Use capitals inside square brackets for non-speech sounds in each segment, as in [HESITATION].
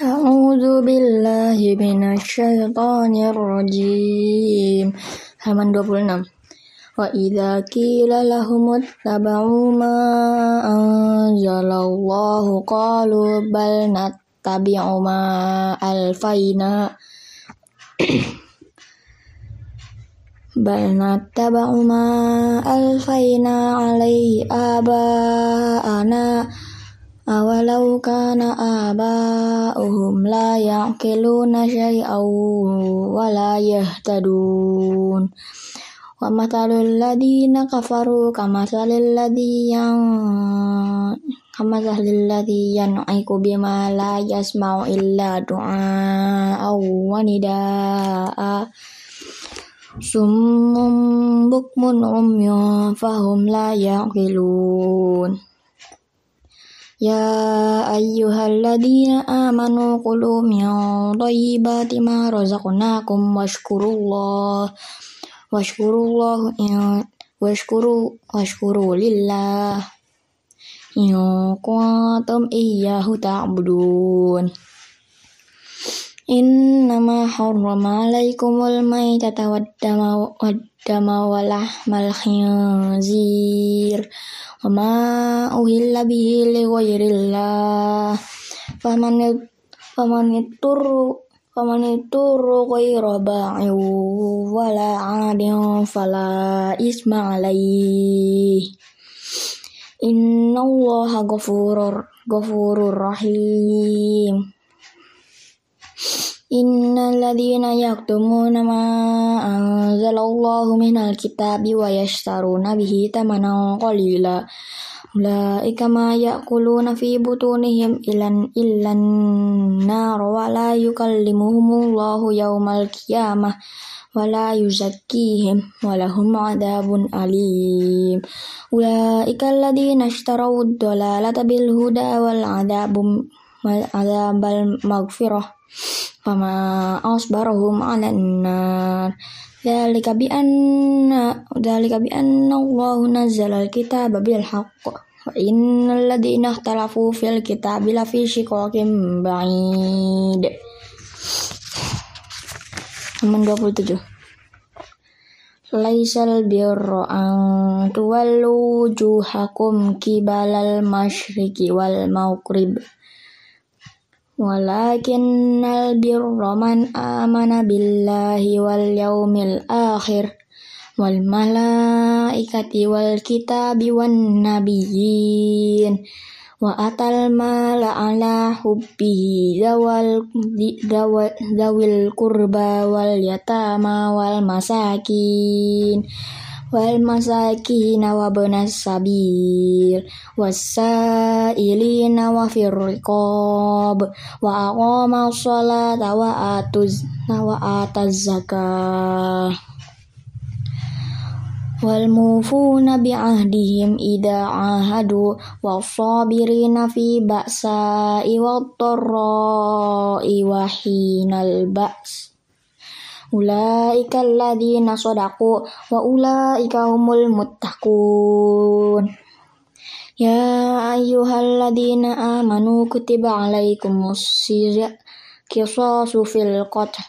A'udzu billahi minasyaitonir rajim. Halaman 26. Wa idza qila lahum ittaba'u ma anzalallahu qalu bal nattabi'u ma alfaina bal nattaba'u ma alfaina alaihi aba'ana awalau kana aba'uhum la ya'qiluna syai'aw wa la yahtadun wa mathalul ladina kafaru kamathalil ladzi yang kamathalil ladzi yan'iku bima la yasma'u illa du'a wa nida'a summum bukmun يا أيها الذين آمنوا كلوا من طيبات ما رزقناكم واشكروا الله واشكروا الله إن واشكروا واشكروا لله. إن كنتم إياه تعبدون. إنما حرم عليكم الميتة والدم والدم ولحم الخنزير. وما أهل به لغير الله فمن فمن اضطر فمن اضطر غير باع ولا عاد فلا إثم عليه إن الله غفور غفور رحيم إن الذين يكتمون ما أنزل الله من الكتاب ويشترون به ثمنا قليلا أولئك ما يأكلون في بطونهم إلا النار ولا يكلمهم الله يوم القيامة ولا يزكيهم ولهم عذاب أليم أولئك الذين اشتروا الضلالة بالهدى والعذاب المغفرة فما أصبرهم على النار [HESITATION] ذلك بأن ذلك بأن الله نزل الكتاب بالحق وإن الذين اختلفوا في الكتاب لفي شقاق بعيد Halaman 27 Laisal birra an tuwallu wujuhakum kibalal masyriqi wal maghrib Walakin birra man amana billahi wal yaumil akhir wal malaikati wal kitabi wan nabiyyin wa atal mala ala hubbihi dawal dawil kurba wal yatama wal masakin wal masakin wa banas sabil wasailina wa firriqab wa aqama sholata wa atuz wa ataz zakah. Wal mufuna bi ahdihim idza ahadu wasabirina fi ba'sa wa tarra wa hinal ba'sa. Ulaika alladzina sadaku wa ulaika humul muttaqun. Ya ayyuhalladzina amanu kutiba alaikumus qisasu fil qatl.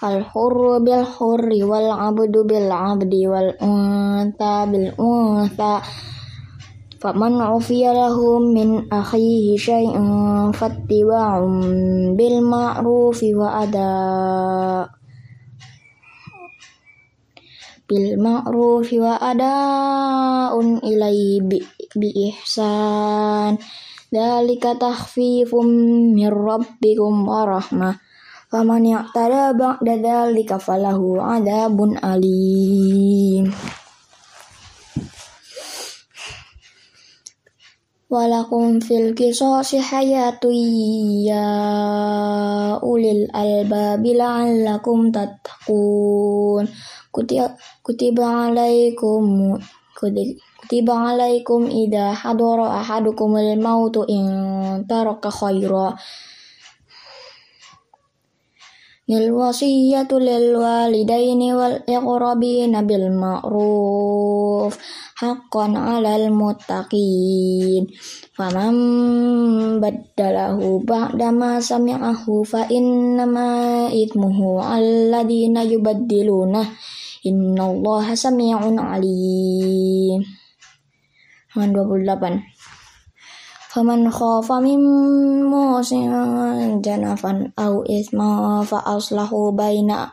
Al-hurru bil-hurri wal-abdu bil-abdi wal-untha bil-untha Faman ufiya lahu min akhihi syai'un fattiba'un bil ma'rufi wa ada bil ma'ruf wa ada'un ilai bi, bi ihsan. Dalika takhfifum min rabbikum wa rahmah. Faman ya'tada ba'da dalika falahu adabun alim. Walakum fil kisosi hayatu ya ulil albabi la'allakum tatakun kutiba alaikum kutiba alaikum idha hadara ahadukumul mautu in taraka khaira Nilwasiyatu lil walidaini wal iqrabina bil ma'ruf haqqan 'alal muttaqin faman badalahu ba'da ma sami'ahu fa innama ithmuhu 'alladziina yubaddiluna innallaha sami'un 'alim 28 Faman khafa min musin janafan au isma fa aslahu baina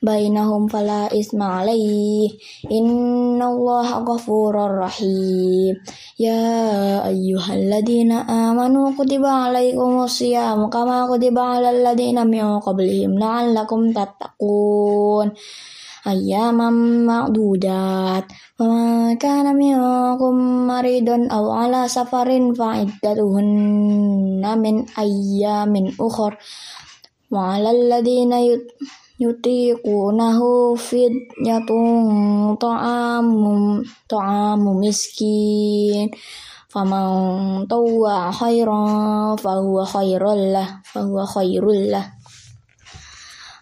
bainahum fala isma alai innallaha ghafurur rahim. Ya ayyuhalladzina amanu kutiba alaikumus siyam kama kutiba alal ladzina min qablihim la'allakum tattaqun minkum maridun aw ala safarin fa iddatuhunna min ayyamin ukhra wa 'alal ladzina yutiqunahu fidyatun ta'amum ta'amu miskin faman tawwa khairan fa huwa khairul lah fa huwa khairul lah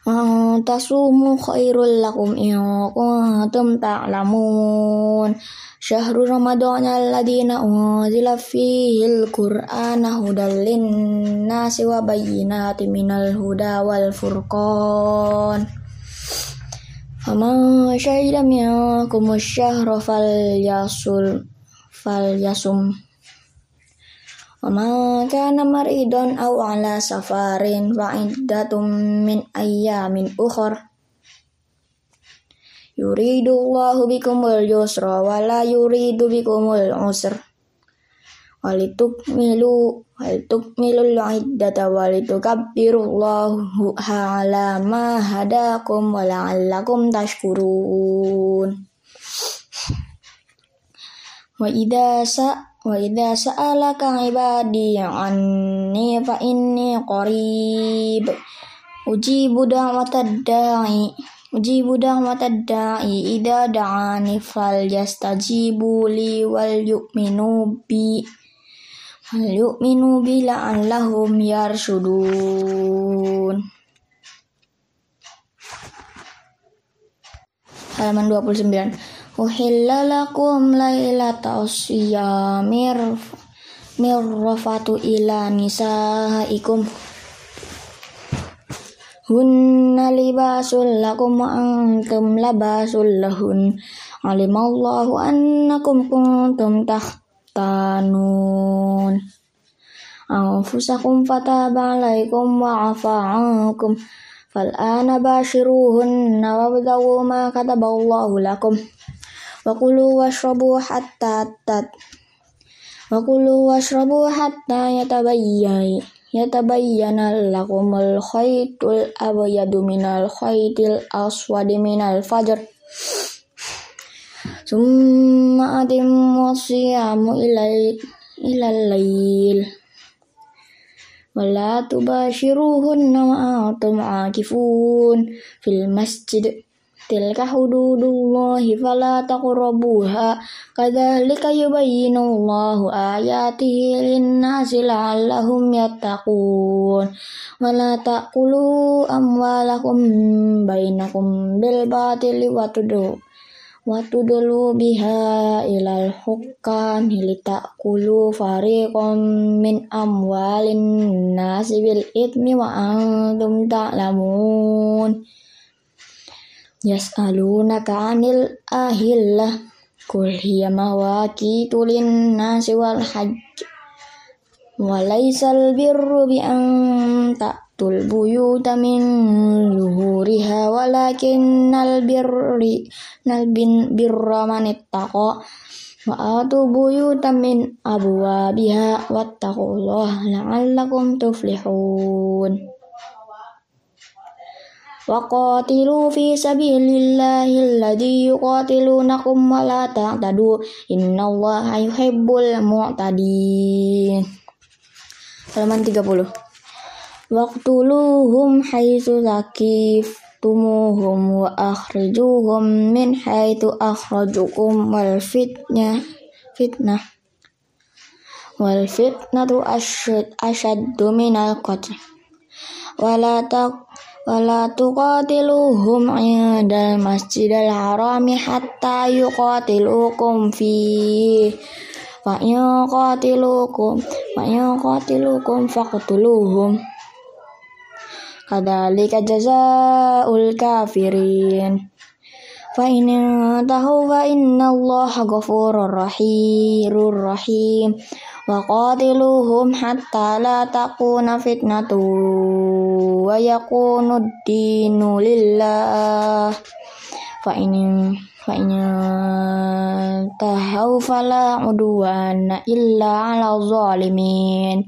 tasumu khairul lakum in kuntum ta'lamun. Syahrul Ramadan alladina unzila fihi al-Qur'ana hudal linnasi wa bayyinatin minal huda wal furqan. Faman syahida minkum asy-syahra falyasum وما كان مريضا أو على سفر فعدة من أيام أخر يريد الله بكم اليسر ولا يريد بكم العسر ولتكملوا ولتكملوا العدة ولتكبروا الله على ما هداكم ولعلكم تشكرون وإذا سأ Wa idza sa'alaka ibadi anni fa inni qarib. Ujibu da'watad da'i. Ujibu da'watad da'i idza da'ani fal yastajibu li wal yu'minu bi. Wal yu'minu bi la'allahum yarshudun. Halaman 29 Uhilla lakum lailata mir mirrafatu ila nisaikum. Hunna libasul lakum wa antum labasul lahun. Alimallahu annakum kuntum tahtanun. Anfusakum fataba alaikum wa afa'akum Fal'ana bashiruhunna wabdawu ma kataballahu lakum Wakulu washrabu hatta tat Wakulu washrabu hatta yatabayyai yatabayyana lakumul khaytul abyadu minal khaytil aswadi minal fajr Summa atimmu siyamu ilal ilal lail Wala tubashiruhunna wa antum akifun fil masjid tilka hududullahi fala taqrabuha. Kadzalika yubayyinullahu ayatihi lin-nasi la'allahum yattaqun. Wala taqulu amwalakum bainakum bil batili wa tudu wa biha ilal hukam litakulu fariqam min amwalin nasi bil itmi wa antum ta'lamun Yas'alunaka 'anil ahillah Kul hiya mawaqitu lin-nasi wal hajj Walaisal birru bi an ta'tul buyuta min zuhuriha walakinnal birri nal bin birra man ittaqa wa atu buyuta min abwabiha wattaqullaha la'allakum tuflihun وقاتلوا في سبيل الله الذي يقاتلونكم ولا تعتدوا إن الله يحب المعتدين halaman 30 Waqtuluhum haitsu tumuhum wa akhrijuhum min haitsu akhrajukum wal fitnah fitnah wal fitnatu asyad asyaddu minal qatl wala tak wala tuqatiluhum indal masjidil harami hatta yuqatilukum fi fa yuqatilukum fa yuqatilukum faqtuluhum. Kadzalika jazaul kafirin. Fa in tahu inna allaha ghafurur rahim وقاتلوهم حتى لا تكون فتنة ويكون الدين لله فإن فإن انتهوا فلا عدوان إلا على الظالمين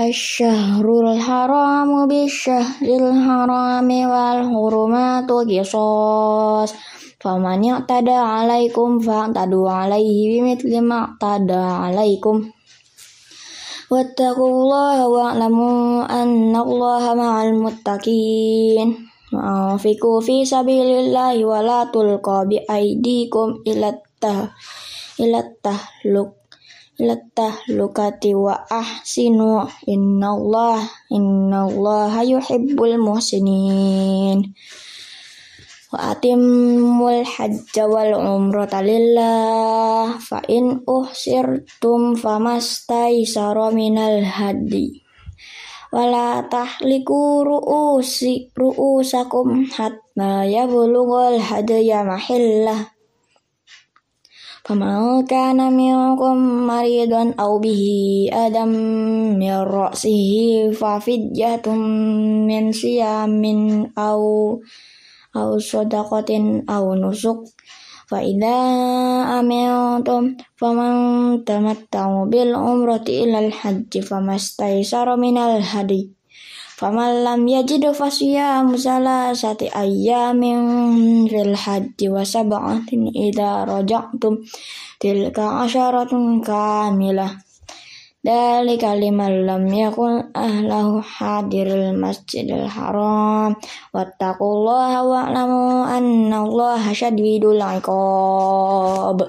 الشهر الحرام بالشهر الحرام والحرمات قصاص Faman tada alaikum fa'tadu alaihi bimithli ma'tada alaikum. Wattaqu Allah wa'lamu anna Allah ma'al muttaqin. fikufi fi sabilillahi wa la tulqa bi aidikum ilattah ilattahluk lukati wa ahsinu innallaha innallaha yuhibbul muhsinin wa atimul hajja wal umrata lillah fa in uhsirtum famastaisara minal hadi wala tahliku ru'usi ru'usakum hatta yablughal hadya mahillah فمن كان منكم مريضا أو به أدم من رأسه ففدية من صيام أو au sodakotin au nusuk. Fa idza famang faman tamatta'u bil umrati ilal hajji famastaysara minal hadi. Faman lam musala sate salasati ayyamin fil haji wa sab'atin idza raja'tum tilka asyaratun kamilah Dalika liman lam yakun ahlahu hadiril masjidil haram. Wattaqullaha wa'lamu annallaha syadidul iqab